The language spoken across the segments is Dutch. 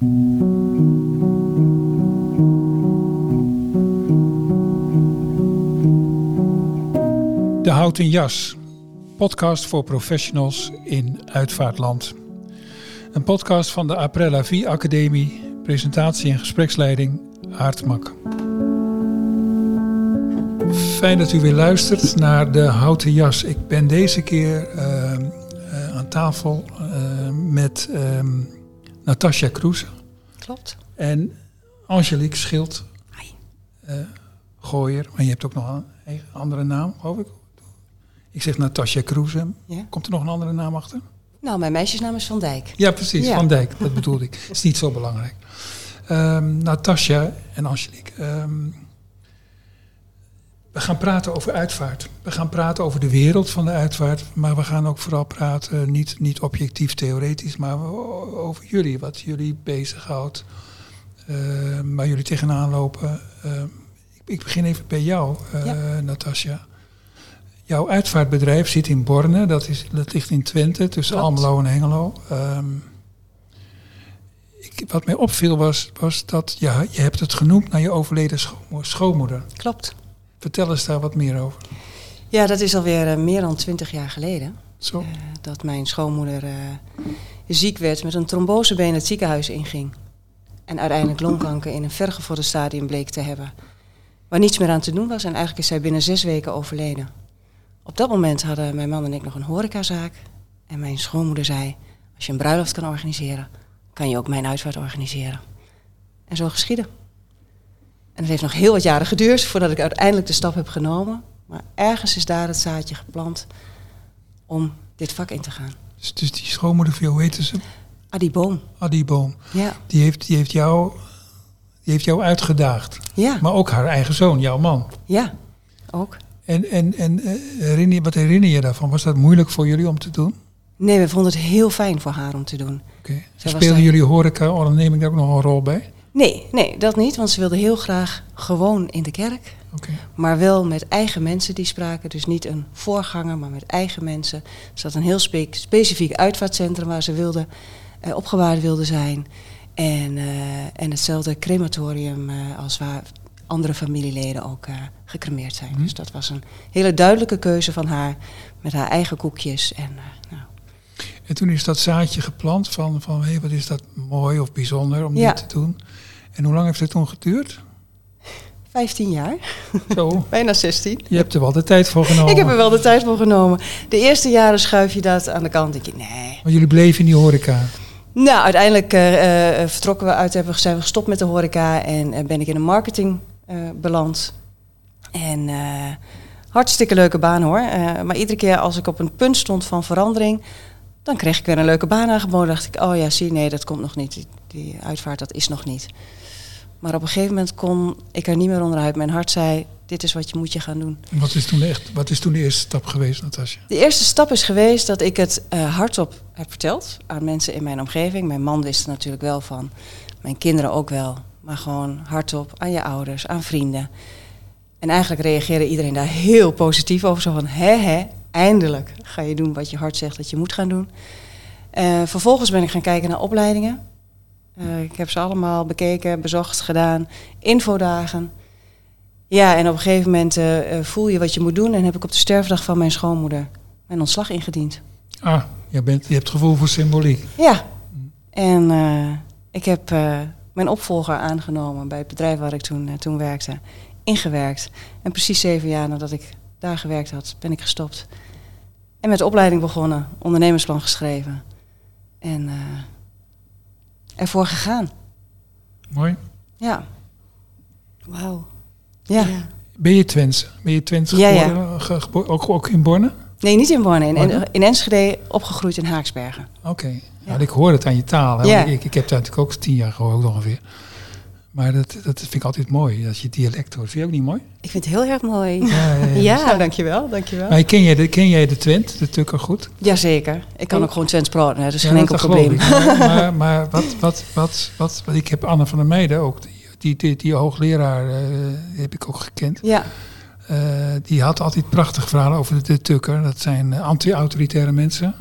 De Houten Jas, podcast voor professionals in uitvaartland. Een podcast van de Aprella Vie Academie, presentatie en gespreksleiding Aardmak. Fijn dat u weer luistert naar de Houten Jas. Ik ben deze keer uh, uh, aan tafel uh, met um, Natasja Kroes. Klopt. En Angelique Schild. Hi. Gooier, maar je hebt ook nog een andere naam, geloof ik. Ik zeg Natasja Kroeze. Ja. Komt er nog een andere naam achter? Nou, mijn meisjesnaam is Van Dijk. Ja, precies, Ja. Van Dijk. Dat bedoelde ik. is niet zo belangrijk. Ehm Natasja en Angelique. ehm, we gaan praten over uitvaart. We gaan praten over de wereld van de uitvaart. Maar we gaan ook vooral praten, niet, niet objectief theoretisch, maar over jullie. Wat jullie bezighoudt. ehm, waar jullie tegenaan lopen. Ehm, ik, ik begin even bij jou, eh Ja. Natasja. Jouw uitvaartbedrijf zit in Borne, dat, is, dat ligt in Twente, tussen Klopt. Almelo en Hengelo. Ehm, ik, wat mij opviel was, was dat ja, je hebt het genoemd naar je overleden schoonmo- schoonmoeder. Klopt. Vertel eens daar wat meer over. Ja, dat is alweer eh, meer dan twintig jaar geleden. Zo. eh, dat mijn schoonmoeder eh, ziek werd, met een trombosebeen het ziekenhuis inging. En uiteindelijk longkanker in een vergevorderd stadium bleek te hebben. Waar niets meer aan te doen was en eigenlijk is zij binnen zes weken overleden. Op dat moment hadden mijn man en ik nog een horecazaak. En mijn schoonmoeder zei, als je een bruiloft kan organiseren, kan je ook mijn uitvaart organiseren. En zo geschiedde. En het heeft nog heel wat jaren geduurd voordat ik uiteindelijk de stap heb genomen. Maar ergens is daar het zaadje geplant om dit vak in te gaan. Dus, dus die schoonmoeder hoe heette ze? Adi Boom. Adi Boom. Ja. Die heeft, die, heeft jou, die heeft jou uitgedaagd. Ja. Maar ook haar eigen zoon, jouw man. Ja. Ook. En, en, en eh, herinner, je- wat herinner je daarvan? Was dat moeilijk voor jullie om te doen? Nee, we vonden het heel fijn voor haar om te doen. Was Speelden daar- jullie horeca-onderneming daar ook nog een rol bij? Nee, nee, dat niet. Want ze wilde heel graag gewoon in de kerk. Maar wel met eigen mensen die spraken. Dus niet een voorganger, maar met eigen mensen. Ze had een heel spe- specifiek uitvaartcentrum waar ze wilde, eh, opgewaard wilde zijn. En, eh, en hetzelfde crematorium eh, als waar andere familieleden ook eh, gecremeerd zijn. Mhm. Dus dat was een hele duidelijke keuze van haar. Met haar eigen koekjes. En, nou, En toen is dat zaadje geplant van, van hé, wat is dat mooi of bijzonder om Ja. dit te doen. En hoe lang heeft het toen geduurd? 15 jaar, Zo, bijna 16. je hebt er wel de tijd voor genomen. Ik heb er wel de tijd voor genomen. De eerste jaren schuif je dat aan de kant. Denk je, nee, Maar jullie bleven in die horeca. Nou, uiteindelijk eh, eh, vertrokken we uit, hebben, zijn we gestopt met de horeca en eh, ben ik in de marketing beland. En hartstikke leuke baan hoor. Maar iedere keer als ik op een punt stond van verandering, dan kreeg ik weer een leuke baan aangeboden. dacht ik, oh ja, zie, nee, dat komt nog niet. Die, die uitvaart, dat is nog niet. Maar op een gegeven moment kon ik er niet meer onderuit. Mijn hart zei, dit is wat je moet je gaan doen. En Wat is toen, echt, wat is toen de eerste stap geweest, Natasja? De eerste stap is geweest dat ik het eh, hardop heb verteld aan mensen in mijn omgeving. Mijn man wist er natuurlijk wel van, mijn kinderen ook wel. Maar gewoon hardop aan je ouders, aan vrienden. En eigenlijk reageerde iedereen daar heel positief over. Zo van, hè hè, eindelijk ga je doen wat je hart zegt dat je moet gaan doen. Eh, vervolgens ben ik gaan kijken naar opleidingen. Eh, ik heb ze allemaal bekeken, bezocht, gedaan. Infodagen. Ja, en op een gegeven moment eh, voel je wat je moet doen. En heb ik op de sterfdag van mijn schoonmoeder mijn ontslag ingediend. Ah, je, bent, je hebt gevoel voor symboliek. Ja. En ik heb mijn opvolger aangenomen bij het bedrijf waar ik toen, toen werkte. Ingewerkt. En precies zeven jaar nadat ik daar gewerkt had, ben ik gestopt. En met de opleiding begonnen. Ondernemersplan geschreven. En eh, ervoor gegaan. Mooi. Ja. Wauw. Ja. Ben je Twents? Ben je Twents Ja, ja. Ge- gebo- ook, ook in Borne? Nee, niet in Borne. In, in, Borne? in Enschede, opgegroeid in Haaksbergen. Oké. Ja. ik hoor het aan je taal. Hè? Ik, ik heb daar natuurlijk ook tien jaar gehoord ongeveer. Maar dat, dat vind ik altijd mooi, dat je dialect hoort. Vind je ook niet mooi? Ik vind het heel erg mooi. Ja, ja, ja. Ja, dankjewel, dankjewel. Maar ken jij de, ken jij de Twent, de Tukker, goed? Jazeker. Ik kan Oh. ook gewoon Twents praten, dus Ja, geen enkel dat probleem. Maar, maar, maar wat, wat, wat, wat, wat, ik heb Anne van der Meijden ook, die, die, die, die hoogleraar eh, heb ik ook gekend. Ja, Eh, die had altijd prachtige verhalen over de, de Tukker. Dat zijn eh, anti-autoritaire mensen.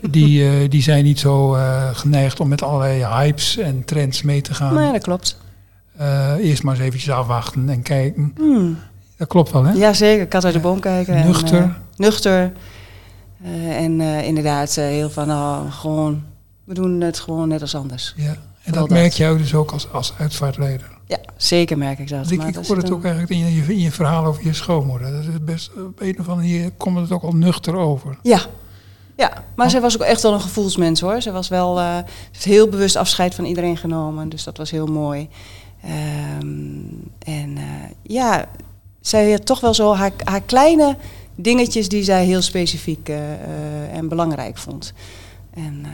Die, eh, die zijn niet zo eh, geneigd om met allerlei hypes en trends mee te gaan. Nee, dat klopt. Eh, eerst maar eens eventjes afwachten en kijken. Dat klopt wel, hè? Ja, zeker. Kat uit de boom kijken. en, Nuchter. eh, nuchter. En inderdaad heel van, oh, gewoon, we doen het gewoon net als anders. Ja. En dat merk jij dus ook als, als uitvaartleider. Ja, zeker merk ik dat. Ik, Maar ik hoor het ook eigenlijk in je, in je verhaal over je schoonmoeder. Dat is best, op een of andere manier komt het ook al nuchter over. Ja. Ja, maar zij was ook echt wel een gevoelsmens hoor. Ze was wel ze heeft heel bewust afscheid van iedereen genomen. Dus dat was heel mooi. Ehm, en eh, ja, zij had toch wel zo haar, haar kleine dingetjes die zij heel specifiek eh, en belangrijk vond. En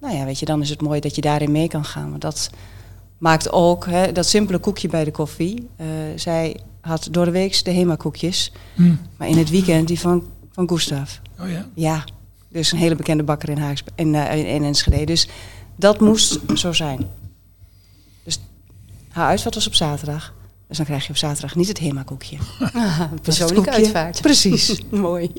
nou ja, weet je, dan is het mooi dat je daarin mee kan gaan. Want dat maakt ook hè, dat simpele koekje bij de koffie. Zij had door de week de Hema-koekjes, Hm. maar in het weekend die van, van Gustav. Oh ja? Ja, dus een hele bekende bakker in, Haags, in, eh, in Enschede. Dus dat moest zo zijn. Dus haar uitvaart was op zaterdag. Dus dan krijg je op zaterdag niet het Hema-koekje. Persoonlijke koekje. uitvaart. Precies. Mooi.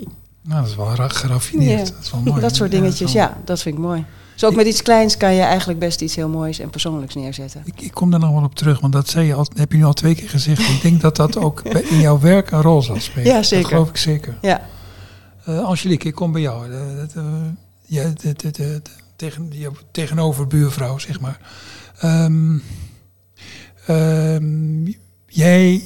Nou, dat is wel ra- geraffineerd. Ja. Dat is wel mooi. dat soort Ja, dingetjes, wel- ja, dat vind ik mooi. Dus ook met iets kleins kan je eigenlijk best iets heel moois en persoonlijks neerzetten. Ik, ik kom daar nog wel op terug, want dat zei je al, heb je nu al twee keer gezegd. Ik denk dat dat ook in jouw werk een rol zal spelen. Ja, zeker. Dat geloof ik zeker. Ja, Eh Angelique, ik kom bij jou. Ja, de, de- tegen, je tegenover buurvrouw, zeg maar. Ehm, ehm, jij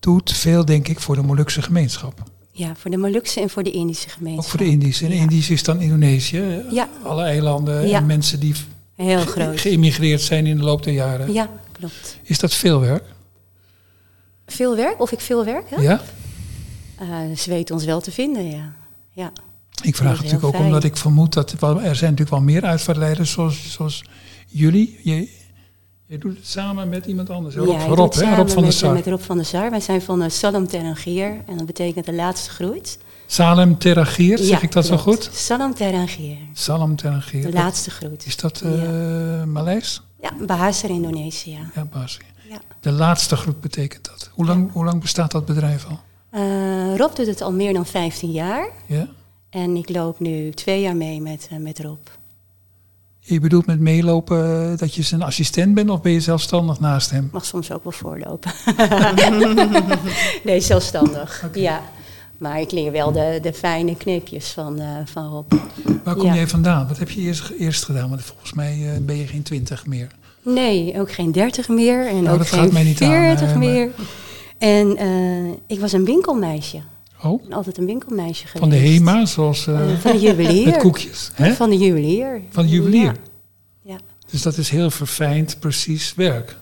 doet veel, denk ik, voor de Molukse gemeenschap. Ja, voor de Molukse en voor de Indische gemeenschap. Ook voor de Indische. En Ja. Indisch is dan Indonesië. Ja. Alle eilanden Ja. en mensen die Heel groot. geïmmigreerd zijn in de loop der jaren. Ja, klopt. Is dat veel werk? Veel werk? Of ik veel werk? Ja? Eh, ze weten ons wel te vinden, ja. Ja. Ik vraag is natuurlijk ook fijn. omdat ik vermoed dat er, zijn natuurlijk wel meer uitvaartleiders zoals, zoals jullie. Je, je doet het samen met iemand anders. Rob, ja, Rob, het hè? samen Rob van der met, Sar. met Rob van der Sar. Wij zijn van uh, Salem Terangier. En dat betekent de laatste groeit. Salem Teragier, zeg Ja, ik dat zo goed? Salem Terangier. Salem Teragier. De laatste groeit. Is dat eh Maleis? Ja, Bahasa Indonesië. Ja, Basi. Ja. De laatste groep betekent dat. Hoe lang, hoe lang bestaat dat bedrijf al? Eh, Rob doet het al meer dan 15 jaar. Ja? En ik loop nu twee jaar mee met, eh, met Rob. Je bedoelt met meelopen eh, dat je zijn assistent bent of ben je zelfstandig naast hem? Mag soms ook wel voorlopen. nee, zelfstandig. Ja. Maar ik leer wel de, de fijne kneepjes van, van Rob. Waar kom Ja. jij vandaan? Wat heb je eerst, eerst gedaan? Want volgens mij ben je geen twintig meer. Nee, ook geen 30 meer. En Nou, ook dat gaat geen mij niet aan, 40 maar- meer. En eh, ik was een winkelmeisje. Oh, Ik ben altijd een winkelmeisje geweest. van de HEMA, zoals eh, Eh, van de juwelier. met koekjes. Hè? Van de juwelier. Van de juwelier. Ja. Ja. Dus dat is heel verfijnd, precies werk.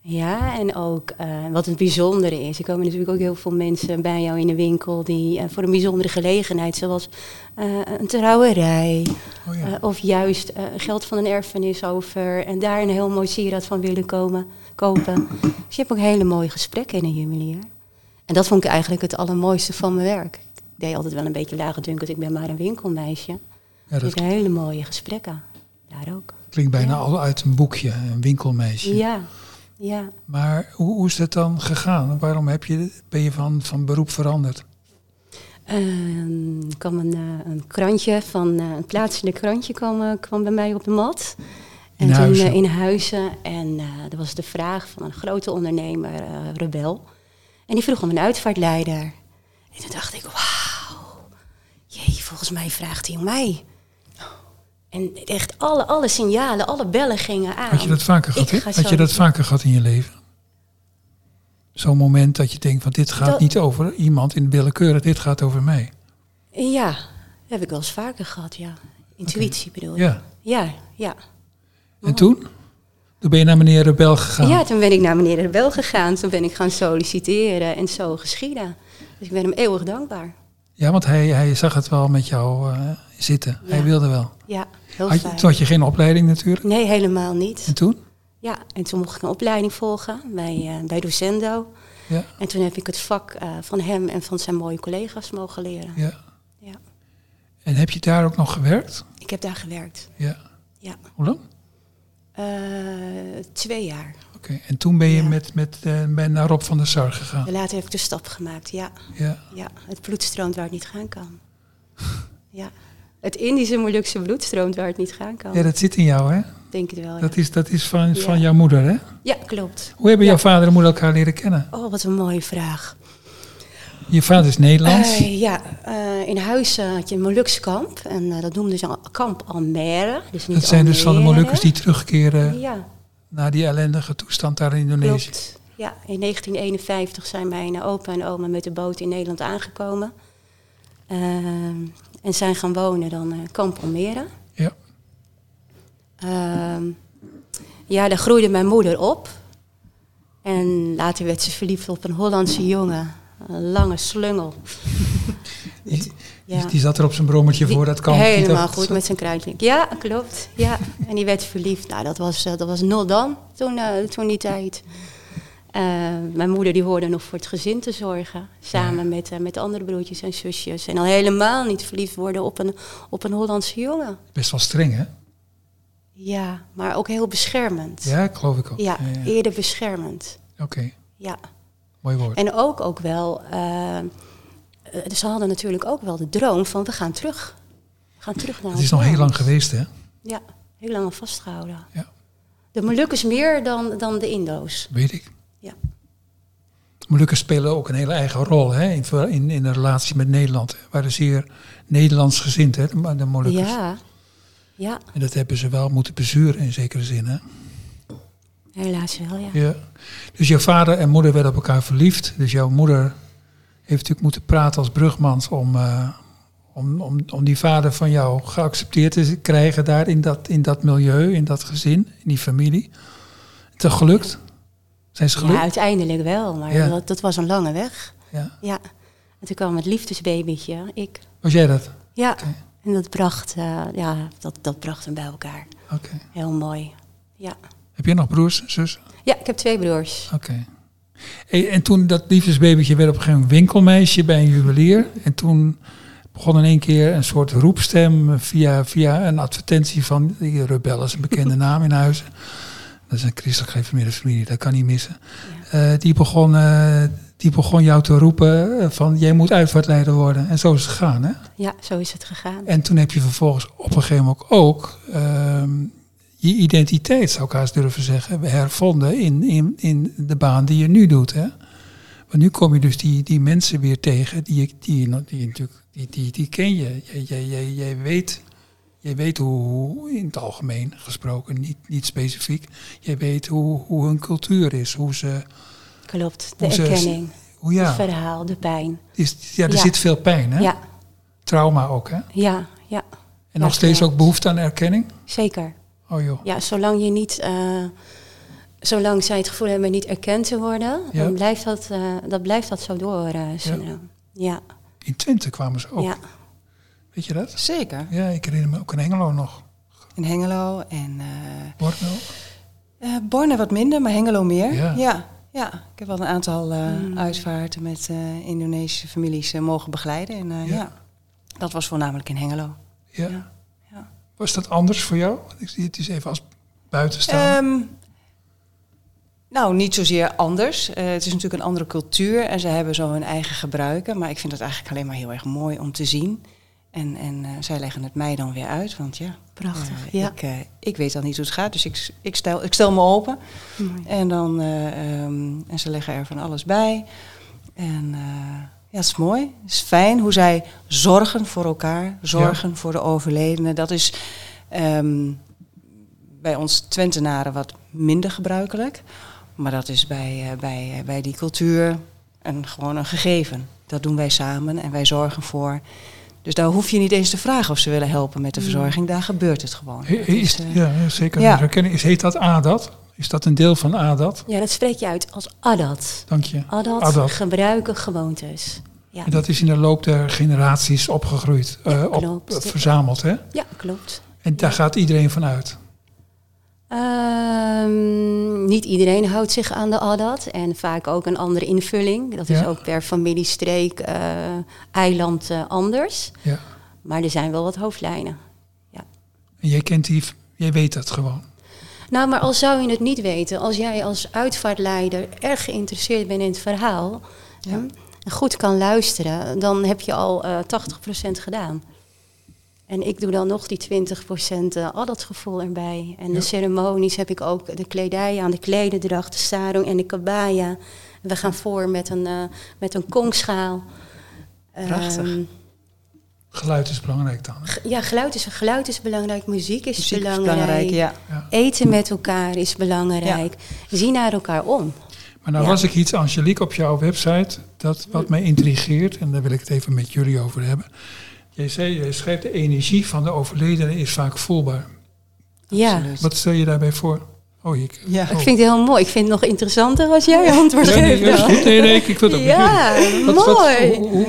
Ja, en ook wat het bijzondere is. Er komen natuurlijk ook heel veel mensen bij jou in de winkel die voor een bijzondere gelegenheid, zoals een trouwerij, Oh ja. of juist geld van een erfenis over en daar een heel mooi sieraad van willen komen, kopen. Dus je hebt ook hele mooie gesprekken in een juwelier. En dat vond ik eigenlijk het allermooiste van mijn werk. Ik deed altijd wel een beetje laagdrunkend, ik ben maar een winkelmeisje. ja, Dat ik hele mooie gesprekken. Daar ook. klinkt bijna Ja. al uit een boekje, een winkelmeisje. Ja, ja. Maar hoe, hoe is dat dan gegaan? Waarom heb je, ben je van, van beroep veranderd? Er kwam een, eh, een krantje van eh, een plaatselijk krantje kwam, eh, kwam bij mij op de mat. In en toen Huizen? eh, in huizen. En eh er was de vraag van een grote ondernemer, eh, Rebel. En die vroeg om een uitvaartleider. En toen dacht ik, wauw. Jee, volgens mij vraagt hij om mij. En echt alle, alle signalen, alle bellen gingen aan. Had je dat vaker gehad? Ik Had je dat vaker gehad in je leven? Zo'n moment dat je denkt van dit gaat Dat- niet over iemand in willekeurig, dit gaat over mij. Ja, dat heb ik wel eens vaker gehad, ja. Intuïtie bedoel je? Ja. Ja, ja. En toen? Toen ben je naar meneer Rebel gegaan. Ja, toen ben ik naar meneer Rebel gegaan. Toen ben ik gaan solliciteren en zo geschieden. Dus ik ben hem eeuwig dankbaar. Ja, want hij, hij zag het wel met jou eh, zitten. Hij wilde wel. Ja, heel Had je, fijn. toen had je geen opleiding natuurlijk. Nee, helemaal niet. En toen? Ja, en toen mocht ik een opleiding volgen bij, eh, bij Docendo. Ja, En toen heb ik het vak eh, van hem en van zijn mooie collega's mogen leren. ja. Ja. En heb je daar ook nog gewerkt? Ik heb daar gewerkt. Ja. Ja. Hoe lang? Eh, twee jaar. Oké. En toen ben je Ja. met, met, eh, ben naar Rob van der Sar gegaan. Later heb ik de stap gemaakt. Ja, Ja. ja. het bloed stroomt waar het niet gaan kan. Ja. het Indische Molukse bloed stroomt waar het niet gaan kan. Ja, dat zit in jou, hè? Denk het wel, ja. Dat is, dat is van, van jouw moeder, hè? Ja, klopt. Hoe hebben jouw vader en moeder elkaar leren kennen? Oh, wat een mooie vraag. Je vader is Nederlands. Eh, ja, eh, in huis eh, had je een Molukse kamp. En dat noemden ze kamp Almere. Dus niet dat zijn dus van de. Molukkers die terugkeren Ja, naar die ellendige toestand daar in Indonesië. klopt. Ja, in 1951 zijn mijn opa en oma met de boot in Nederland aangekomen. En zijn gaan wonen dan in kamp Almere. Ja. Ehm, ja, daar groeide mijn moeder op. En later werd ze verliefd op een Hollandse jongen. Een lange slungel. Die, Ja. die, die zat er op zijn brommetje voor dat kamp. Helemaal goed met zijn kruidlink. Ja, klopt. Ja. En die werd verliefd. Nou, dat was, eh, dat was nul dan, toen, eh, toen die tijd. Eh, mijn moeder die hoorde nog voor het gezin te zorgen. Samen met, eh, met andere broertjes en zusjes. En al helemaal niet verliefd worden op een, op een Hollandse jongen. Best wel streng, hè? Ja, maar ook heel beschermend. Ja, geloof ik ook. Ja, Ja, ja. eerder beschermend. Oké, Ja. Mooi woord. En ook, ook wel, eh, ze hadden natuurlijk ook wel de droom van we gaan terug. We gaan terug naar Het is nog heel lang geweest, hè? Ja, heel lang aan vastgehouden. Ja. De Molukkers meer dan, dan de Indo's. Weet ik. Ja. Molukkers spelen ook een hele eigen rol hè, in, in, in de relatie met Nederland. Hè. Waren zeer Nederlands gezind, hè, de, de Molukkers. Ja, ja, En dat hebben ze wel moeten bezuren in zekere zin. Hè. Helaas wel, ja. Ja. Dus jouw vader en moeder werden op elkaar verliefd. Dus jouw moeder heeft natuurlijk moeten praten als brugmans om, eh, om, om, om die vader van jou geaccepteerd te krijgen daar in dat, in dat milieu, in dat gezin, in die familie. Het is gelukt? Zijn ze Ja, gelukt? uiteindelijk wel, maar Ja. dat, dat was een lange weg. Ja. Ja. En toen kwam het liefdesbabytje, ik. Was jij dat? Ja, en dat bracht, eh, ja, dat, dat bracht hem bij elkaar. Oké. Heel mooi. Ja. Heb jij nog broers en zussen? ja, ik heb twee broers. Oké. En toen dat liefdesbabytje werd op een gegeven moment winkelmeisje bij een juwelier. En toen begon in één keer een soort roepstem via, via een advertentie van die Rebel is een bekende naam in huizen. Dat is een christelijk gereformeerde familie, dat kan niet missen. Eh, die, begon, eh, die begon jou te roepen van jij moet uitvaartleider worden. En zo is het gegaan. Hè? Ja, zo is het gegaan. En toen heb je vervolgens op een gegeven moment ook ehm, je identiteit, zou ik haast durven zeggen, hervonden in, in, in de baan die je nu doet. Hè? Want nu kom je dus die, die mensen weer tegen, die, je- die, die, natuurlijk, die, die, die ken je. Jij, jij, jij, weet, jij weet hoe, in het algemeen gesproken, niet, niet specifiek, jij weet hoe, hoe hun cultuur is, hoe ze, Klopt, de ze- erkenning, hoe het ja, verhaal, de pijn. is, ja er Ja. zit veel pijn, hè? Ja, trauma ook. Hè? ja, ja, En nog steeds ook behoefte aan erkenning. zeker. Oh joh. Ja, zolang je niet, eh, zolang zij het gevoel hebben niet erkend te worden, Ja. dan blijft dat, eh, dat blijft dat zo door. eh syndroom. ja. In Twente kwamen ze ook. Ja. Weet je dat? Zeker. Ja, ik herinner me ook in Hengelo nog. In Hengelo en eh Borneo. eh, Borne wat minder, maar Hengelo meer. Ja. ja. ja. Ik heb wel een aantal eh, Mm. uitvaarten met eh, Indonesische families mogen begeleiden. En eh, Ja. ja. dat was voornamelijk in Hengelo. Ja. Ja. Was dat anders voor jou? Ik zie het is even als buitenstaan. Ehm, nou, niet zozeer anders. Eh, het is natuurlijk een andere cultuur en ze hebben zo hun eigen gebruiken. Maar ik vind het eigenlijk alleen maar heel erg mooi om te zien. En, en eh, zij leggen het mij dan weer uit, want ja, Prachtig, eh, ja. ik, eh, ik weet dan niet hoe het gaat. Dus ik, ik, stel, ik stel me open. Mooi. En, dan, eh, ehm, en ze leggen er van alles bij. En eh, ja, het is mooi. Het is fijn hoe zij zorgen voor elkaar, zorgen voor de overledenen. Dat is ehm, bij ons Twentenaren wat minder gebruikelijk. Maar dat is bij, eh, bij, eh, bij die cultuur een, gewoon een gegeven. Dat doen wij samen en wij zorgen voor. Dus daar hoef je niet eens te vragen of ze willen helpen met de verzorging. Daar gebeurt het gewoon. He- is, eh, ja, zeker. ja. Is, heet dat ADAT? Is dat een deel van ADAT? ja, dat spreek je uit als adat. Dank je. Adat, Adat. gebruiken gewoontes. Ja, En dat is in de loop der generaties opgegroeid, Ja, eh, op, klopt. eh, verzameld. Hè? ja klopt. En daar gaat iedereen van uit. Ehm, niet iedereen houdt zich aan de adat en vaak ook een andere invulling. Dat is Ja. ook per familie, streek, eh, eiland anders. Ja. Maar er zijn wel wat hoofdlijnen. En jij kent die, jij weet dat gewoon. Nou, maar al zou je het niet weten, als jij als uitvaartleider erg geïnteresseerd bent in het verhaal Ja. Goed kan luisteren, dan heb je al eh 80% gedaan. En ik doe dan nog die 20% uh, al dat gevoel erbij. En Ja. de ceremonies heb ik ook de kledij aan, de klededracht, de sarong en de kabaya. We gaan voor met een, eh, met een kongschaal. Prachtig. Ehm, Geluid is belangrijk dan. hè? Ja, geluid is, geluid is belangrijk, muziek is Muziek is belangrijk. belangrijk, ja. Eten met elkaar is belangrijk. Zie naar elkaar om. Maar nou Ja. las ik iets, Angelique, op jouw website, dat wat mij intrigeert, en daar wil ik het even met jullie over hebben. Jij zei, jij schrijft, de energie van de overledene is vaak voelbaar. Ja, Absoluut. Wat stel je daarbij voor? Oh, ik, Ja. oh. ik vind het heel mooi. Ik vind het nog interessanter als jij antwoord Ja, nee, geeft. dat is dan. goed. Nee, nee, ik, ik wil het ook Ja, wat- mooi. hoe-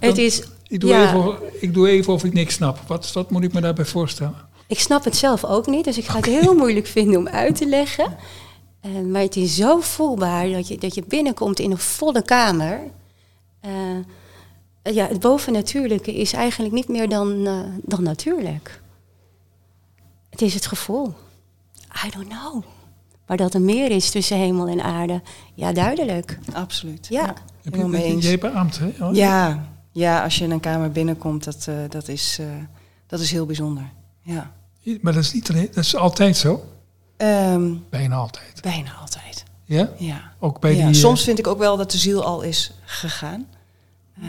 Het is, ik, doe ja. even, ik doe even of ik niks snap. Wat, wat moet ik me daarbij voorstellen? ik snap het zelf ook niet, dus ik ga het heel moeilijk vinden om uit te leggen. Eh, maar het is zo voelbaar dat je, dat je binnenkomt in een volle kamer. Eh, ja, het bovennatuurlijke is eigenlijk niet meer dan, eh, dan natuurlijk. Het is het gevoel. I don't know. Maar dat er meer is tussen hemel en aarde, ja, duidelijk. Absoluut. Ja. Heb je, mee je, beaamt, hè? Oh, Ja, ja, als je in een kamer binnenkomt, dat, eh, dat, is, eh, dat is heel bijzonder. Ja. Maar dat is niet alleen, dat is altijd zo. Ehm, Bijna altijd. bijna altijd. Ja? Ja. Ook bij, die, eh, soms vind ik ook wel dat de ziel al is gegaan. Eh,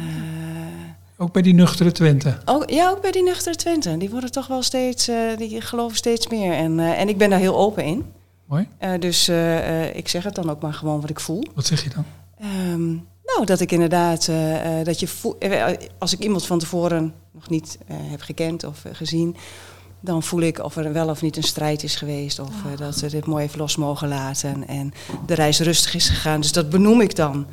ook bij die nuchtere Twente. ook, ja, ook bij die nuchtere Twente. Die worden toch wel steeds, eh, die geloven steeds meer. En, eh, en ik ben daar heel open in. Mooi. Eh, dus eh, eh, ik zeg het dan ook maar gewoon wat ik voel. Wat zeg je dan? Ehm, nou, dat ik inderdaad, eh, eh, dat je voel, eh, als ik iemand van tevoren nog niet eh, heb gekend of eh, gezien, dan voel ik of er wel of niet een strijd is geweest. Of eh, dat ze dit mooi even los mogen laten en de reis rustig is gegaan. Dus dat benoem ik dan.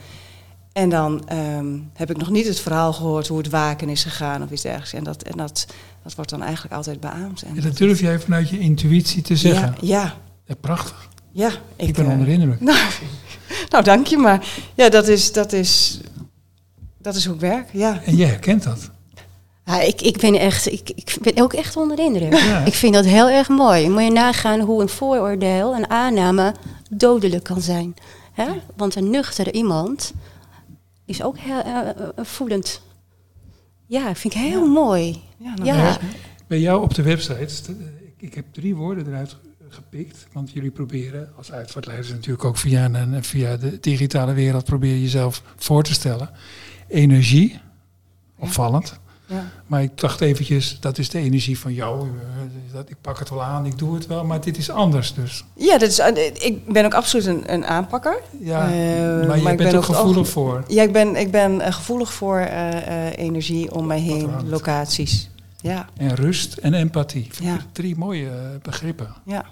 En dan ehm, heb ik nog niet het verhaal gehoord hoe het waken is gegaan of iets dergelijks. En dat, en dat, dat wordt dan eigenlijk altijd beaamd. En Ja, dat durf jij vanuit je intuïtie te zeggen. Ja, ja, Ja, prachtig. ja. Ik, ben onder de indruk. nou, nou, dank je. Maar ja, dat is, dat is, dat is hoe ik werk. Ja. En jij herkent dat. Ja, ik, ik, ben echt, ik, ik ben ook echt onder de indruk. Ja. Ik vind dat heel erg mooi. Moet je nagaan hoe een vooroordeel, een aanname, dodelijk kan zijn. Hè? Want een nuchtere iemand is ook heel eh, eh, voelend. Ja, vind ik heel Ja. mooi. Ja, nou, Ja. Bij jou op de website, ik, ik heb drie woorden eruit gepikt. Want jullie proberen als uitvaartleiders natuurlijk ook via, een, via de digitale wereld probeer je jezelf voor te stellen. Energie, opvallend. Ja. Maar ik dacht eventjes, dat is de energie van jou. eh, dat, ik pak het wel aan, ik doe het wel, maar dit is anders dus. Ja, dat is, eh, ik ben ook absoluut een, een aanpakker. Ja, Eh, maar je bent ben ook gevoelig voor. Ja, ik ben, ik ben gevoelig voor eh, eh, energie om mij heen, locaties. Ja, En rust en empathie. Ja. Drie mooie begrippen. ja.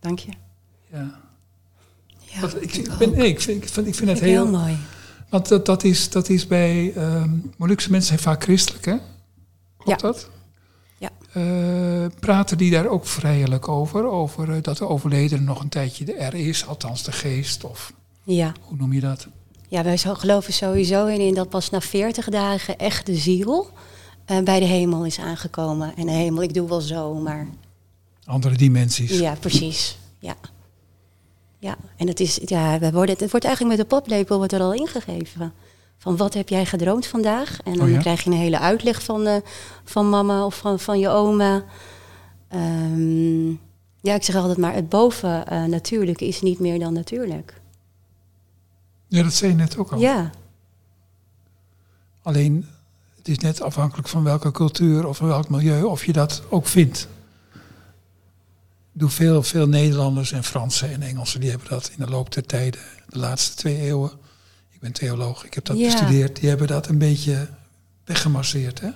Dank je. Ja. Ja, ik, ben, nee, ik, vind, ik, vind, ik vind het Vind ik heel... heel mooi. Want dat, dat, is, dat is bij... ehm Molukse mensen zijn vaak christelijk, hè? Klopt dat? Ja. Eh, praten die daar ook vrijelijk over? Over eh, dat de overledene nog een tijdje er is, althans de geest, of Ja. hoe noem je dat? ja, wij geloven sowieso in, in dat pas na 40 dagen echt de ziel eh, bij de hemel is aangekomen. En de hemel, ik doe wel zo, maar Andere dimensies. Ja, precies. Ja. Ja, en het, is, ja, we worden, het wordt eigenlijk met de poplepel wordt er al ingegeven. Van wat heb jij gedroomd vandaag? En dan Oh ja? krijg je een hele uitleg van, eh, van mama of van, van je oma. Ehm, ja, ik zeg altijd maar, het boven natuurlijke is niet meer dan natuurlijk. Ja, dat zei je net ook al. Ja, Alleen, het is net afhankelijk van welke cultuur of welk milieu of je dat ook vindt. Ik doe veel, veel Nederlanders en Fransen en Engelsen, die hebben dat in de loop der tijden, de laatste twee eeuwen. Ik ben theoloog, ik heb dat Ja. bestudeerd. Die hebben dat een beetje weggemasseerd. Hè?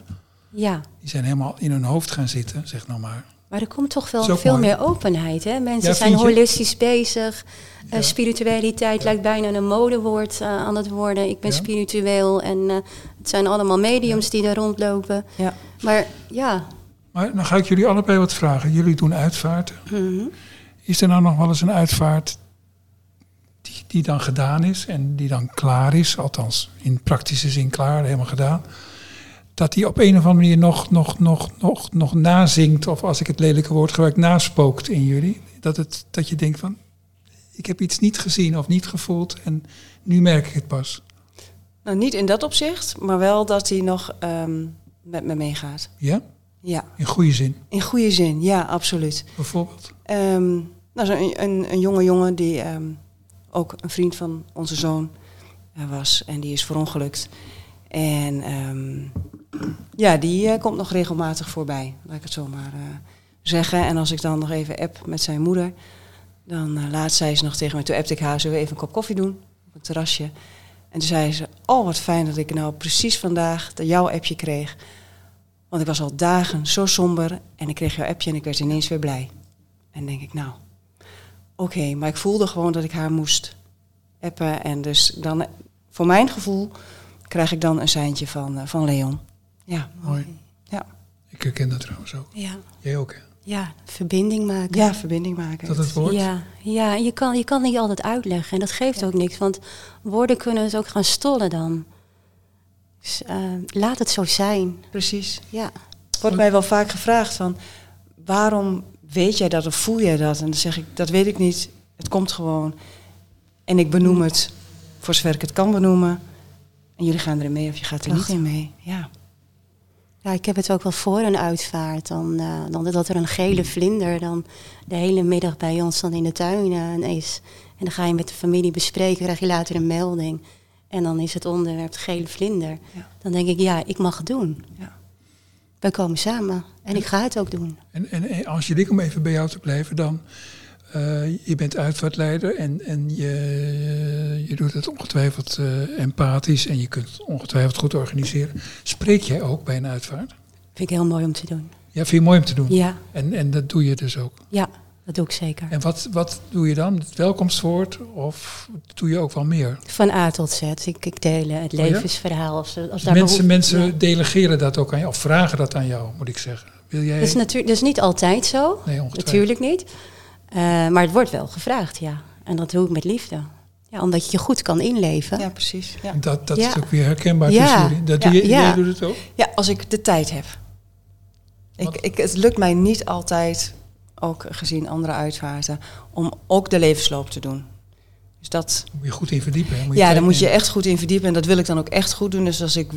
ja. Die zijn helemaal in hun hoofd gaan zitten, zeg nou maar. Maar er komt toch wel veel mooi. meer openheid. Hè? Mensen Ja, zijn holistisch bezig. Eh, spiritualiteit lijkt bijna een modewoord eh, aan het worden. Ik ben Ja. spiritueel en eh, het zijn allemaal mediums die daar rondlopen. Ja. Maar ja, Maar dan ga ik jullie allebei wat vragen. Jullie doen uitvaarten. mhm. Is er nou nog wel eens een uitvaart die, die dan gedaan is en die dan klaar is, althans in praktische zin klaar, helemaal gedaan, dat die op een of andere manier nog, nog, nog, nog, nog nazingt, of als ik het lelijke woord gebruik, naspookt in jullie? Dat, het, dat je denkt van, ik heb iets niet gezien of niet gevoeld en nu merk ik het pas. Nou, niet in dat opzicht, maar wel dat hij nog ehm, met me meegaat. Ja? Ja, In goede zin, in goede zin. Ja, absoluut. bijvoorbeeld. Ehm, nou, een, een, een jonge jongen die ehm, ook een vriend van onze zoon eh, was. En die is verongelukt. En ehm, ja, die eh, komt nog regelmatig voorbij, laat ik het zo maar eh, zeggen. En als ik dan nog even app met zijn moeder, dan laat zij ze nog tegen me. Toen appte ik haar, zullen we even een kop koffie doen op het terrasje? En toen zei ze, oh wat fijn dat ik nou precies vandaag jouw appje kreeg. Want ik was al dagen zo somber en ik kreeg jouw appje en ik werd ineens weer blij. En denk ik, nou, oké, maar ik voelde gewoon dat ik haar moest appen. En dus dan, voor mijn gevoel, krijg ik dan een seintje van, eh, van Leon. Ja, Mooi. Ja. Ik herken dat trouwens ook. Ja, Jij ook, hè? ja verbinding maken. ja verbinding maken. Dat het woord? Ja, ja je, kan, je kan niet altijd uitleggen. En dat geeft ook niks. Want woorden kunnen het ook gaan stollen dan. Dus eh, laat het zo zijn. Precies. Ja. Wordt mij wel vaak gevraagd van, waarom weet jij dat of voel jij dat? En dan zeg ik, dat weet ik niet. Het komt gewoon. En ik benoem het voor zover ik het kan benoemen. En jullie gaan erin mee of je gaat er niet in mee. Ja. ja, ik heb het ook wel voor een uitvaart. Dan, eh, dan dat er een gele vlinder dan de hele middag bij ons dan in de tuin eh, is. En dan ga je met de familie bespreken, krijg je later een melding. En dan is het onderwerp de gele vlinder. Ja. Dan denk ik, ja, ik mag het doen. Ja. Wij komen samen en ik ga het ook doen. En, en, en Angelique, om even bij jou te blijven dan. eh, je bent uitvaartleider en, en je, je doet het ongetwijfeld eh, empathisch en je kunt het ongetwijfeld goed organiseren. Spreek jij ook bij een uitvaart? Vind ik heel mooi om te doen. Ja, vind je mooi om te doen. Ja, En, en dat doe je dus ook. ja dat doe ik zeker. En wat, wat doe je dan? Het welkomstwoord of doe je ook wel meer? Van A tot Z. Ik, ik deel het Oh levensverhaal. Als, als daar Mensen, mensen Ja. delegeren dat ook aan jou, of vragen dat aan jou, moet ik zeggen. Wil jij? Dat is, natuurlijk dat is niet altijd zo. nee, ongetwijfeld. Natuurlijk niet. Eh, maar het wordt wel gevraagd, ja. En dat doe ik met liefde. Ja, omdat je je goed kan inleven. ja, precies. Ja. Dat, dat Ja. is ook weer herkenbaar Ja. Dat doe je, Ja. Jij doet het ook? ja, als ik de tijd heb. Ik, ik, het lukt mij niet altijd, ook gezien andere uitvaarten, om ook de levensloop te doen. Dus dat, Moet je goed in verdiepen. Hè? Moet ja, tijd daar moet je echt goed in verdiepen. En dat wil ik dan ook echt goed doen. Dus als ik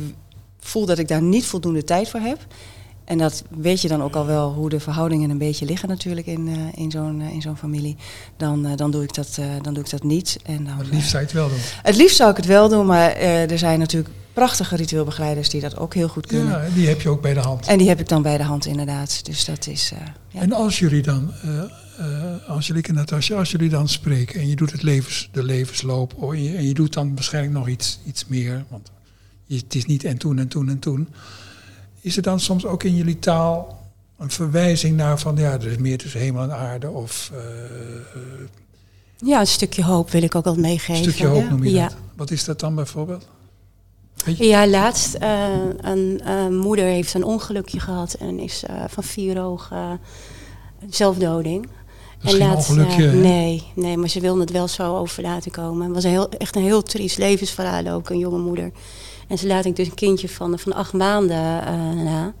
voel dat ik daar niet voldoende tijd voor heb. En dat weet je dan ook al wel hoe de verhoudingen een beetje liggen natuurlijk in, eh, in zo'n eh, in zo'n familie. Dan, eh, dan, doe ik dat, dan doe ik dat niet. En dan, het liefst zou je het wel doen. het liefst zou ik het wel doen, maar er zijn natuurlijk prachtige ritueelbegeleiders die dat ook heel goed kunnen. Ja, die heb je ook bij de hand. En die heb ik dan bij de hand inderdaad. Dus dat is... ja. En als jullie dan, Angelique en Natasja, als jullie dan spreken en je doet het levens, de levensloop oh, en, je, en je doet dan waarschijnlijk nog iets, iets meer, want je, het is niet en toen en toen en toen. Is er dan soms ook in jullie taal een verwijzing naar van ja, er is meer tussen hemel en aarde of eh, eh, Ja, een stukje hoop wil ik ook wel een meegeven. stukje hoop ja. noem je Ja. dat? Wat is dat dan bijvoorbeeld? Ja, laatst eh, een moeder heeft een ongelukje gehad en is van vier ogen zelfdoding. Dat geen laatst, ongelukje, nee, nee, maar ze wilde het wel zo over laten komen. Het was een heel, echt een heel triest levensverhaal ook, een jonge moeder. En ze laat ik dus een kindje van, van acht maanden eh, na.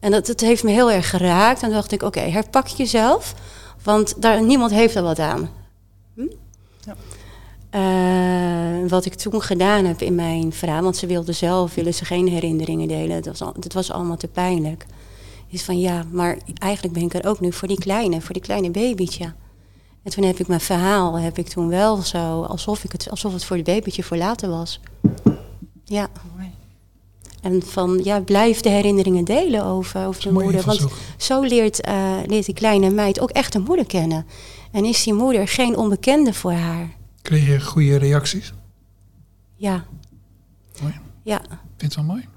En dat, dat heeft me heel erg geraakt. En toen dacht ik, oké, herpak jezelf. Want daar, niemand heeft er wat aan. Hm? Ja. Eh, wat ik toen gedaan heb in mijn verhaal... want ze wilde zelf, willen ze geen herinneringen delen. Dat was, al- dat was allemaal te pijnlijk. Is van, ja, maar eigenlijk ben ik er ook nu voor die kleine, voor die kleine babytje. En toen heb ik mijn verhaal, heb ik toen wel zo... alsof, ik het, alsof het voor het babytje voor later was. Ja. Mooi. En van, ja, blijf de herinneringen delen over, over je moeder. Want zo leert, eh, leert die kleine meid ook echt een moeder kennen. En is die moeder geen onbekende voor haar. Kreeg je goede reacties? Ja. Mooi. Ja, Vind je het wel mooi?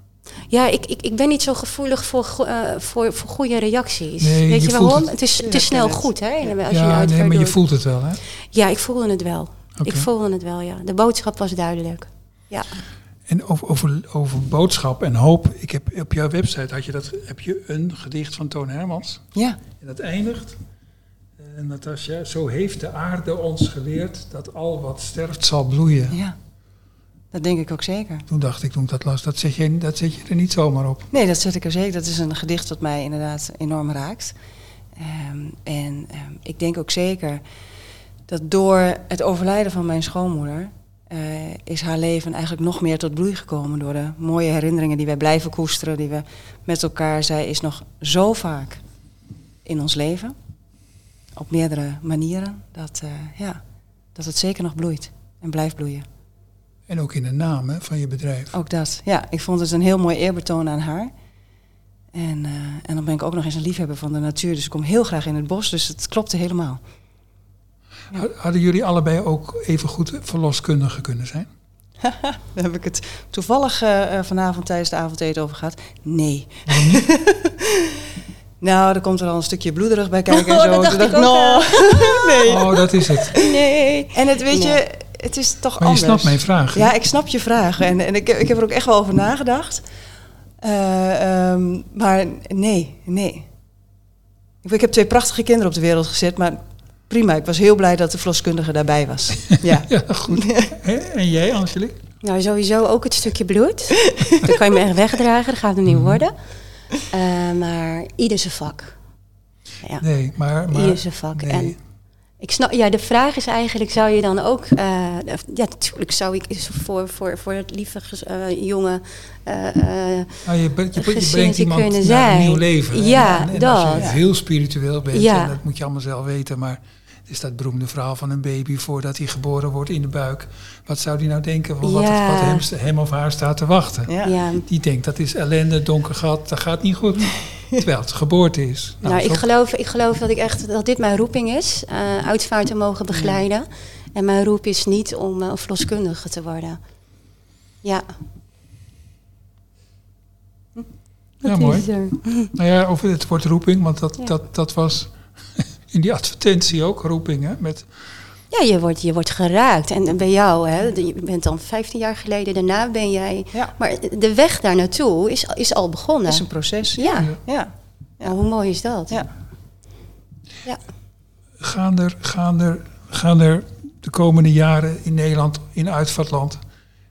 ja ik, ik, ik ben niet zo gevoelig voor, eh, voor, voor goede reacties. Nee, Weet je waarom? het. Het, is, het is snel het. goed, hè? Als je een ja, nee, maar je doet. voelt het wel, hè? Ja, ik voelde het wel. Ik voelde het wel, ja. De boodschap was duidelijk. Ja. En over, over, over boodschap en hoop. Ik heb op jouw website had je dat, heb je een gedicht van Toon Hermans. Ja, En dat eindigt. Uh, Natasja, zo heeft de aarde ons geleerd dat al wat sterft zal bloeien. ja. Dat denk ik ook zeker. Toen dacht ik, toen ik dat las, dat zet, je, dat zet je er niet zomaar op. Nee, dat zet ik er zeker. Dat is een gedicht dat mij inderdaad enorm raakt. Ehm, en ehm, ik denk ook zeker dat door het overlijden van mijn schoonmoeder, eh, is haar leven eigenlijk nog meer tot bloei gekomen door de mooie herinneringen die wij blijven koesteren, die we met elkaar. Zij is nog zo vaak in ons leven, op meerdere manieren, dat, eh, ja, dat het zeker nog bloeit en blijft bloeien. En ook in de naam hè, van je bedrijf. Ook dat, ja. Ik vond het een heel mooi eerbetoon aan haar. En, eh, en dan ben ik ook nog eens een liefhebber van de natuur, dus ik kom heel graag in het bos, dus het klopte helemaal. Ha- Hadden jullie allebei ook even goed verloskundige kunnen zijn? Daar heb ik het toevallig eh, eh, vanavond tijdens de avondeten over gehad. Nee. nou, er komt er al een stukje bloederig bij kijken en Oh, zo. dat dacht Toen ik ook, nou, nee. Oh, dat is het. Nee. En het, weet Nee. je, het is toch Maar je anders. snapt mijn vraag. hè? Ja, ik snap je vraag. En, en ik, heb- ik heb er ook echt wel over nagedacht. Eh, ehm, maar nee, nee. Ik, ik heb twee prachtige kinderen op de wereld gezet, maar prima. Ik was heel blij dat de verloskundige daarbij was. Ja. Ja, goed. En jij, Angelique? Nou, sowieso ook het stukje bloed. dat kan je me echt wegdragen, dat gaat hem niet worden. Eh, maar ieder zijn vak. Ja, Nee, maar... maar ieder zijn vak. nee. En ik snap, ja, de vraag is eigenlijk, zou je dan ook... eh, ja, natuurlijk zou ik voor, voor, voor het lieve eh, jonge... eh, eh, Nou, je, brengt- je, je gezinnetje brengt iemand naar een nieuw leven. Ja, en, en als je dat. heel spiritueel bent, Ja. en dat moet je allemaal zelf weten, maar het is dat beroemde verhaal van een baby voordat hij geboren wordt in de buik. Wat zou die nou denken van wat, Ja. wat hem, hem of haar staat te wachten? Ja. ja. Die denkt dat is ellende, donker gat, dat gaat niet goed. Terwijl het geboorte is. Nou, ik zo- geloof, ik geloof dat ik echt dat dit mijn roeping is, eh uitvaart te mogen begeleiden. En mijn roep is niet om een verloskundige te worden. Ja. Ja, Dat mooi. is er. Nou ja, over het woord roeping, want dat, Ja. dat, dat was in die advertentie ook roeping. Hè? Met, Ja, je wordt, je wordt geraakt. En bij jou, hè, je bent dan 15 jaar geleden, daarna ben jij. Ja. Maar de weg daar naartoe is, is al begonnen. Dat is een proces. Ja. Ja. Nou, hoe mooi is dat? Ja. Ja. gaan, er, gaan, er, gaan er de komende jaren in Nederland, in uitvaartland,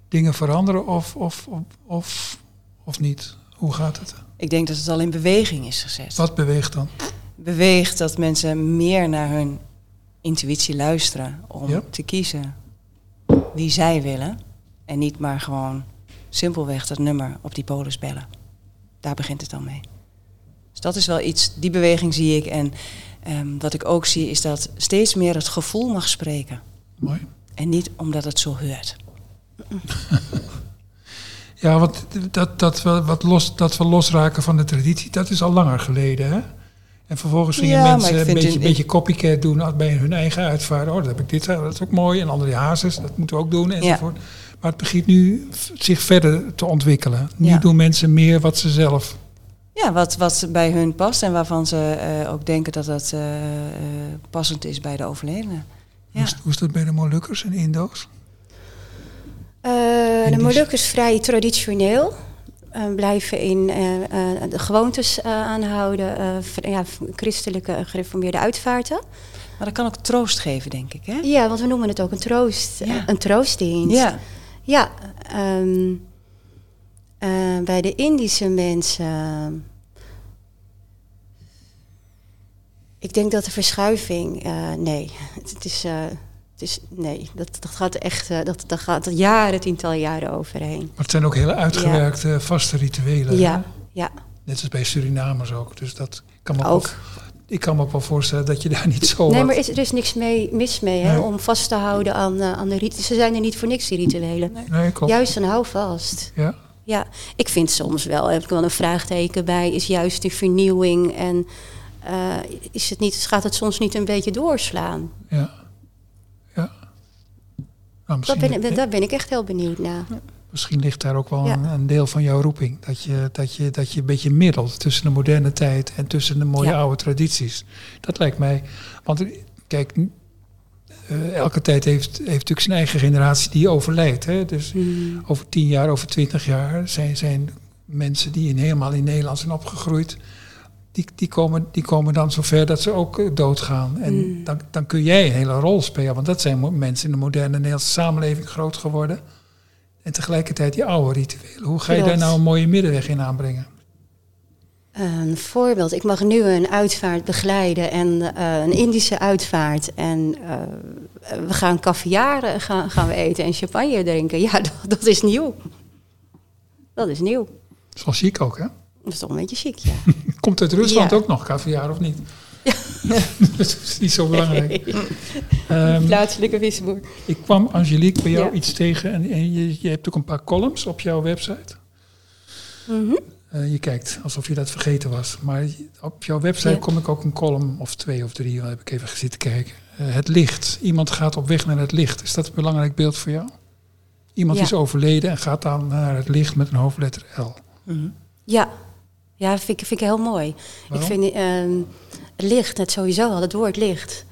dingen veranderen of, of, of, of, of niet? Hoe gaat het? Ik denk dat het al in beweging is gezet. Wat beweegt dan? Beweegt dat mensen meer naar hun intuïtie luisteren om Ja. te kiezen wie zij willen. En niet maar gewoon simpelweg dat nummer op die polis bellen. Daar begint het dan mee. Dus dat is wel iets, die beweging zie ik. En ehm, wat ik ook zie is dat steeds meer het gevoel mag spreken. Mooi. En niet omdat het zo hoort. Ja, want dat, dat, we, wat los, dat we losraken van de traditie, dat is al langer geleden. Hè? En vervolgens gingen Ja, mensen een beetje, in- beetje copycat doen bij hun eigen uitvaart. Oh, dat heb ik dit, dat is ook mooi. En andere hazes, dat moeten we ook doen enzovoort. Maar het begint nu zich verder te ontwikkelen. Nu Ja. doen mensen meer wat ze zelf. Ja, wat, wat bij hun past en waarvan ze eh, ook denken dat dat eh, eh, passend is bij de overledene. Ja. Hoe, is, hoe is dat bij de Molukkers en Indo's? Eh, de. Molukkers vrij traditioneel. Eh, blijven in eh, eh, de gewoontes aanhouden. ja, christelijke gereformeerde uitvaarten. Maar dat kan ook troost geven, denk ik. Hè? Ja, want we noemen het ook een troost. Ja. Een troostdienst. Ja. Ja, ehm, eh, bij de Indische mensen. Ik denk dat de verschuiving. nee, het, is. Is nee, dat, dat gaat echt. eh, dat, dat gaat jaren, tientallen jaren overheen. Maar het zijn ook hele uitgewerkte vaste rituelen. hè? Ja, ja. Net als bij Surinamers ook. Dus dat kan me ook. Ik kan me ook wel voorstellen dat je daar niet zo. Nee, wat- maar is, er is niks mee, mis mee hè, Nee. om vast te houden aan, eh, aan de rituelen. Ze zijn er niet voor niks, die rituelen. Nee, klopt. Juist een hou vast. Ja. Ja, ik vind soms wel, heb ik wel een vraagteken bij, is juist die vernieuwing en eh, is het niet, gaat het soms niet een beetje doorslaan? Ja. Nou, Dat ben, ik- daar ben ik echt heel benieuwd naar. misschien ligt daar ook wel Ja. een, een deel van jouw roeping. Dat je, dat, je, dat je een beetje middelt tussen de moderne tijd en tussen de mooie Ja. oude tradities. Dat lijkt mij. Want kijk, eh, elke tijd heeft, heeft natuurlijk zijn eigen generatie die overlijdt. Hè? Dus Mm. over tien jaar, over twintig jaar zijn, zijn mensen die in, helemaal in Nederland zijn opgegroeid. Die, die, komen, die komen dan zover dat ze ook eh, doodgaan. En Mm. dan, dan kun jij een hele rol spelen. Want dat zijn mensen in de moderne Nederlandse samenleving groot geworden. En tegelijkertijd die oude rituelen. Hoe ga je daar nou een mooie middenweg in aanbrengen? Een voorbeeld, ik mag nu een uitvaart begeleiden en eh, een Indische uitvaart. En eh, we gaan caviar eh, gaan, gaan we eten en champagne drinken. Ja, dat, dat is nieuw. Dat is nieuw. Dat is wel chic ook, hè? Dat is toch een beetje chic, ja. Komt uit Rusland Ja. ook nog caviar of niet? dat is niet zo belangrijk. Ehm, Plaatselijke visboer. ik kwam Angelique bij jou Ja. iets tegen en, en je, je hebt ook een paar columns op jouw website. Mhm. Eh, je kijkt alsof je dat vergeten was. Maar op jouw website Ja. kom ik ook een column of twee of drie, daar heb ik even zitten kijken. Eh, het licht. Iemand gaat op weg naar het licht. Is dat een belangrijk beeld voor jou? Iemand Ja. is overleden en gaat dan naar het licht met een hoofdletter L. Ja, ja vind, ik- vind ik heel mooi. Waarom? Ik vind het licht, het sowieso al, het woord licht.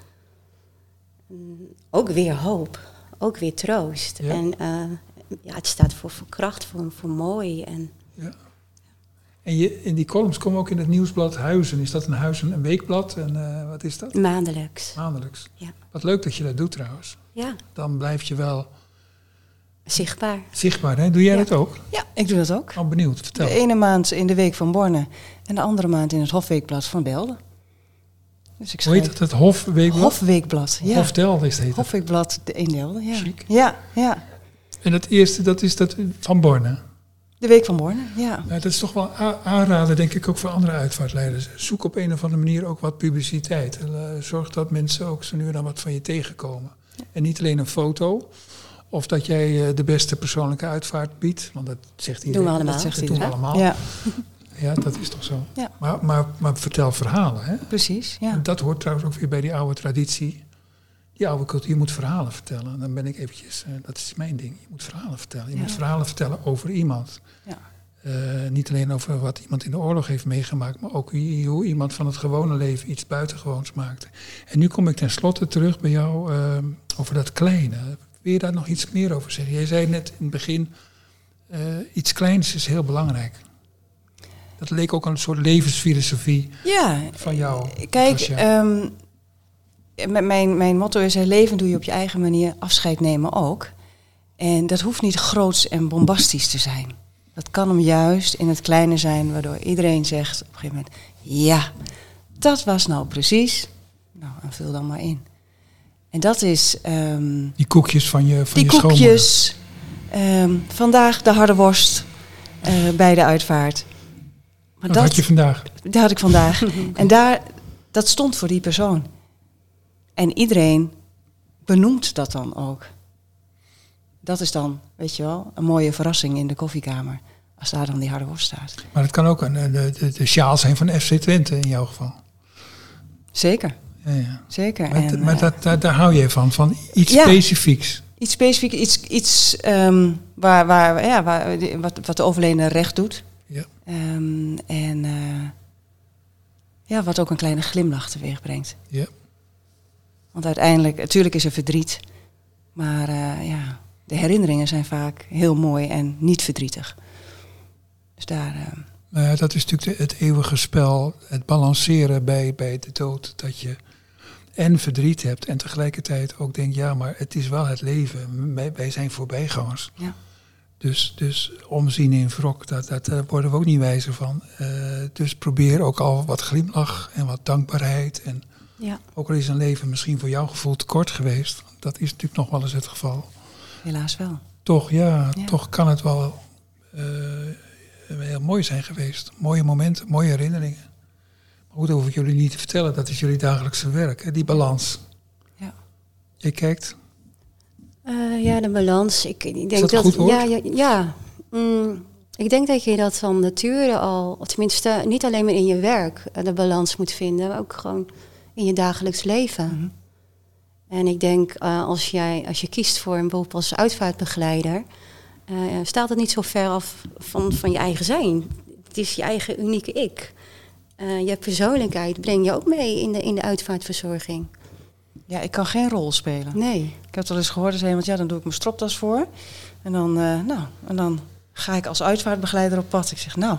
Mm, Ook weer hoop, ook weer troost. Ja. En eh, ja, het staat voor, voor kracht, voor, voor mooi. En Ja. En je, in die columns komen ook in het nieuwsblad Huizen. Is dat een Huizen een weekblad? En eh, wat is dat? maandelijks. Maandelijks. Ja. Wat leuk dat je dat doet trouwens. Ja, Dan blijf je wel zichtbaar. zichtbaar. Hè? Doe jij Ja. dat ook? Ja, ik doe dat ook. Oh, benieuwd. Vertel. De ene maand in de Week van Borne en de andere maand in het Hofweekblad van Belden. Dus ik Hoe heet schrijf het? Hofweekblad? Hofweekblad, ja. Is het. heet. Hofweekblad de- in Delden, ja. Chic. Ja, ja. En het eerste, dat is dat van Borne. De Week van Borne, ja. Nou, dat is toch wel aanraden, denk ik, ook voor andere uitvaartleiders. Zoek op een of andere manier ook wat publiciteit. En, eh, zorg dat mensen ook zo nu en dan wat van je tegenkomen. En niet alleen een foto. Of dat jij eh, de beste persoonlijke uitvaart biedt. Want dat zegt iedereen. we allemaal. Dat, zegt doen we iedereen. allemaal. Ja, Ja, dat is toch zo. Ja. Maar, maar, maar vertel verhalen. Hè? precies, ja. En dat hoort trouwens ook weer bij die oude traditie. Die oude cultuur, je moet verhalen vertellen. Dan ben ik eventjes, eh, dat is mijn ding. Je moet verhalen vertellen. Je Ja. moet verhalen vertellen over iemand. Ja. Eh, niet alleen over wat iemand in de oorlog heeft meegemaakt, maar ook hoe, hoe iemand van het gewone leven iets buitengewoons maakte. En nu kom ik tenslotte terug bij jou eh, over dat kleine. Wil je daar nog iets meer over zeggen? Jij zei net in het begin, eh, iets kleins is heel belangrijk. Dat leek ook een soort levensfilosofie Ja, van jou. Kijk, Tasja. ehm, m- mijn, mijn motto is: leven doe je op je eigen manier, afscheid nemen ook. En dat hoeft niet groots en bombastisch te zijn. Dat kan hem juist in het kleine zijn, waardoor iedereen zegt op een gegeven moment: ja, dat was nou precies. Nou, en vul dan maar in. En dat is ehm, Die koekjes van je, van die je koekjes. ehm, vandaag de harde worst eh, bij de uitvaart. Maar Wat had je vandaag? dat had ik vandaag. en daar, dat stond voor die persoon. En iedereen benoemt dat dan ook. Dat is dan, weet je wel, een mooie verrassing in de koffiekamer. Als daar dan die harde worst staat. Maar het kan ook een, een- de, de, de sjaal zijn van FC Twente in jouw geval. Zeker, Ja, ja. zeker. Maar, En, maar eh, dat, daar, daar hou je van, van iets Ja. specifieks. iets specifiek, iets, iets ehm, waar, waar, ja, waar, wat, wat de overledene recht doet. Ja. Ehm, en eh, ja, wat ook een kleine glimlach teweeg brengt. Ja. Want uiteindelijk, natuurlijk is er verdriet. Maar eh, ja, de herinneringen zijn vaak heel mooi en niet verdrietig. Dus daar, eh, Nou ja, dat is natuurlijk de- het eeuwige spel, het balanceren bij, bij de dood. Dat je en verdriet hebt en tegelijkertijd ook denkt, ja, maar het is wel het leven. Wij, wij zijn voorbijgangers. Ja. Dus, dus omzien in wrok, dat, dat, daar worden we ook niet wijzer van. Eh, dus probeer ook al wat glimlach en wat dankbaarheid. En Ja. ook al is een leven misschien voor jouw gevoel te kort geweest. Dat is natuurlijk nog wel eens het geval. helaas wel. Toch, ja, Ja. toch kan het wel eh, heel mooi zijn geweest. Mooie momenten, mooie herinneringen. Maar goed, dat hoef ik jullie niet te vertellen. Dat is jullie dagelijkse werk, hè? die balans. Ja. Je kijkt, Eh, ja, de balans. Ik, ik denk dat? Ja, ja, ja. Mm, ik denk dat je dat van nature al, tenminste niet alleen maar in je werk, eh, de balans moet vinden, maar ook gewoon in je dagelijks leven. Mhm. En ik denk eh, als, jij, als je kiest voor een beroep als uitvaartbegeleider, eh, staat het niet zo ver af van, van je eigen zijn. Het is je eigen unieke ik. Eh, je persoonlijkheid breng je ook mee in de, in de uitvaartverzorging. Ja, ik kan geen rol spelen. Nee. Ik heb het wel eens gehoord, zei iemand, ja, dan doe ik mijn stropdas voor. En dan, eh, nou, en dan ga ik als uitvaartbegeleider op pad. Ik zeg, nou,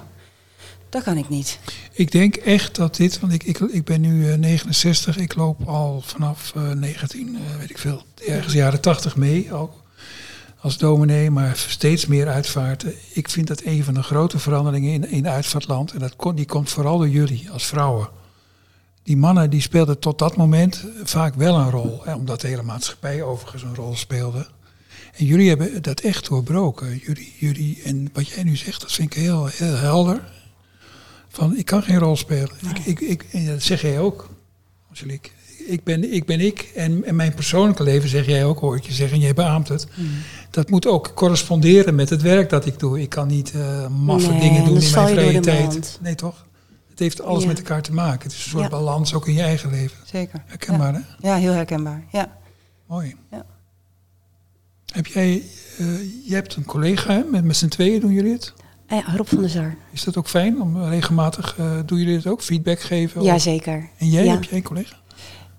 dat kan ik niet. ik denk echt dat dit, want ik, ik, ik ben nu eh, 69, ik loop al vanaf eh, 19, eh, weet ik veel, ergens jaren 80 mee. Al, als dominee, maar steeds meer uitvaarten. Ik vind dat een van de grote veranderingen in, in uitvaartland. En dat kon, die komt vooral door jullie als vrouwen. Die mannen die speelden tot dat moment vaak wel een rol. Hè, omdat de hele maatschappij overigens een rol speelde. En jullie hebben dat echt doorbroken. Jullie, jullie, en wat jij nu zegt, dat vind ik heel, heel helder. Van, ik kan geen rol spelen. Ik, ik, ik, en dat zeg jij ook, Angelique. Ik ben ik, ben ik en, en mijn persoonlijke leven, zeg jij ook, hoor ik je zeggen, en jij beaamt het. Dat moet ook corresponderen met het werk dat ik doe. Ik kan niet eh maffe Nee, dingen doen in mijn je vrije tijd. Nee, toch? Het heeft alles Ja. met elkaar te maken. Het is een soort Ja. balans ook in je eigen leven. Zeker. Herkenbaar, hè? Ja, heel herkenbaar. Ja. Mooi. Ja. Heb jij, eh, je hebt een collega, hè? met, met z'n tweeën doen jullie het? Eh, Rob van der Zar. Is dat ook fijn om regelmatig, eh doen jullie het ook, feedback geven? Ja, Of- zeker. En jij, Ja. heb jij een collega?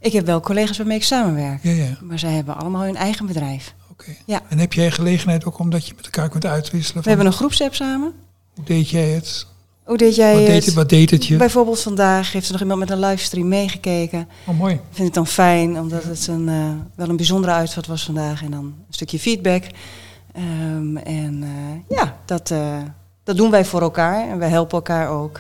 Ik heb wel collega's waarmee ik samenwerk. Ja, ja, Maar zij hebben allemaal hun eigen bedrijf. oké. Ja. En heb jij gelegenheid ook omdat je met elkaar kunt uitwisselen? We van, hebben een groepsapp samen. Hoe deed jij het? Hoe deed jij Wat het? deed, wat deed het je? Bijvoorbeeld vandaag heeft er nog iemand met een livestream meegekeken. Oh, mooi. vind ik dan fijn, omdat het een, eh, wel een bijzondere uitvaart was vandaag. En dan een stukje feedback. Ehm, en eh, ja, dat, eh, dat doen wij voor elkaar. En wij helpen elkaar ook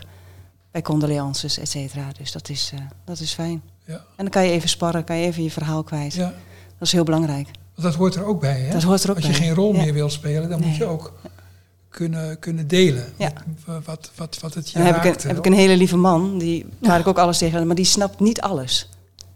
bij condolences, et cetera. Dus dat is, dat is fijn. Ja. En dan kan je even sparren, kan je even je verhaal kwijt. Ja, Dat is heel belangrijk. want dat hoort er ook bij, hè? Dat hoort er ook Als bij. je geen rol Ja. meer wil spelen, dan moet je ook kunnen, kunnen delen. Ja. Wat, wat, wat, wat het je dan heb ik, een, heb ik een hele lieve man, die, waar ik ook alles tegen maar die snapt niet alles.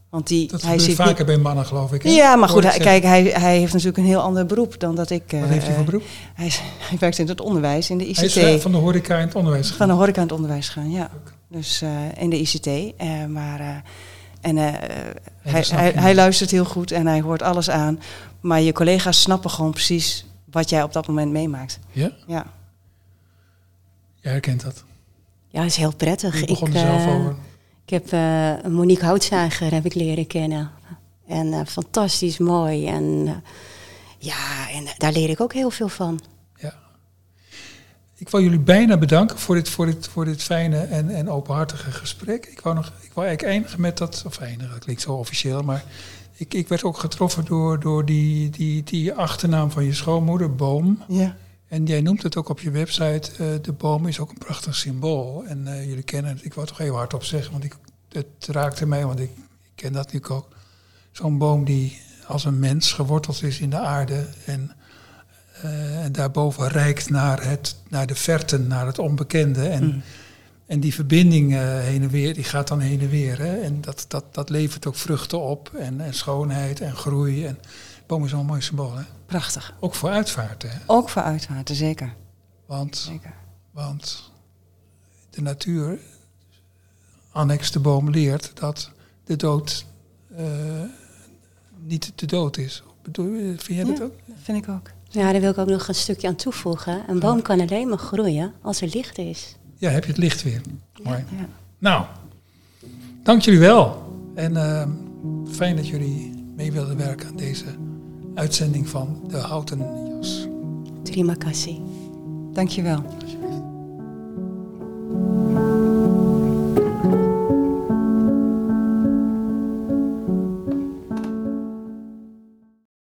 Want die, dat hij ziet vaker niet- bij mannen, geloof ik. Hè? Ja, maar goed, hij, kijk, hij, hij heeft natuurlijk een heel ander beroep dan dat ik... Wat eh, heeft hij voor eh, beroep? Hij, is- hij werkt in het onderwijs, in de ICT. Hij is eh, van de horeca in het onderwijs. Van de horeca in het onderwijs gaan, ja. Dus eh, in de ICT. eh, maar, eh, en eh, hij, hij, luistert heel goed en hij hoort alles aan. Maar je collega's snappen gewoon precies wat jij op dat moment meemaakt. Ja? Ja, Jij herkent dat. Ja, dat is heel prettig. Je begon er ik, zelf eh, over. Ik heb eh, Monique Houtzager heb ik leren kennen. En eh, fantastisch mooi. En ja, en daar leer ik ook heel veel van. Ik wil jullie bijna bedanken voor dit, voor dit, voor dit fijne en, en openhartige gesprek. Ik wou, nog, ik wou eigenlijk eindigen met dat, of eindigen, dat klinkt zo officieel, maar ik, ik werd ook getroffen door, door die, die, die achternaam van je schoonmoeder, Boom. ja. En jij noemt het ook op je website, eh, de boom is ook een prachtig symbool. En eh, jullie kennen het, ik wou het toch heel hard op zeggen, want ik, het raakte mij, want ik, ik ken dat natuurlijk ook. Zo'n boom die als een mens geworteld is in de aarde en, en daarboven reikt naar, het, naar de verten, naar het onbekende. En, Mm. en die verbinding eh, heen en weer, die gaat dan heen en weer. Hè? En dat, dat, dat levert ook vruchten op en, en schoonheid en groei. En boom is wel een mooi symbool, hè? Prachtig. Ook voor uitvaarten, hè? Ook voor uitvaarten, zeker. Want zeker. Want de natuur, annex de boom, leert dat de dood eh, niet de dood is. Bedoel, je- vind jij dat Ja. ook? Dat vind ik ook. Ja, daar wil ik ook nog een stukje aan toevoegen. Een boom kan alleen maar groeien als er licht is. Ja, heb je het licht weer. Mooi. Nou, dank jullie wel. En ehm, fijn dat jullie mee wilden werken aan deze uitzending van De Houten Jas. Terima kasih. Dank je wel.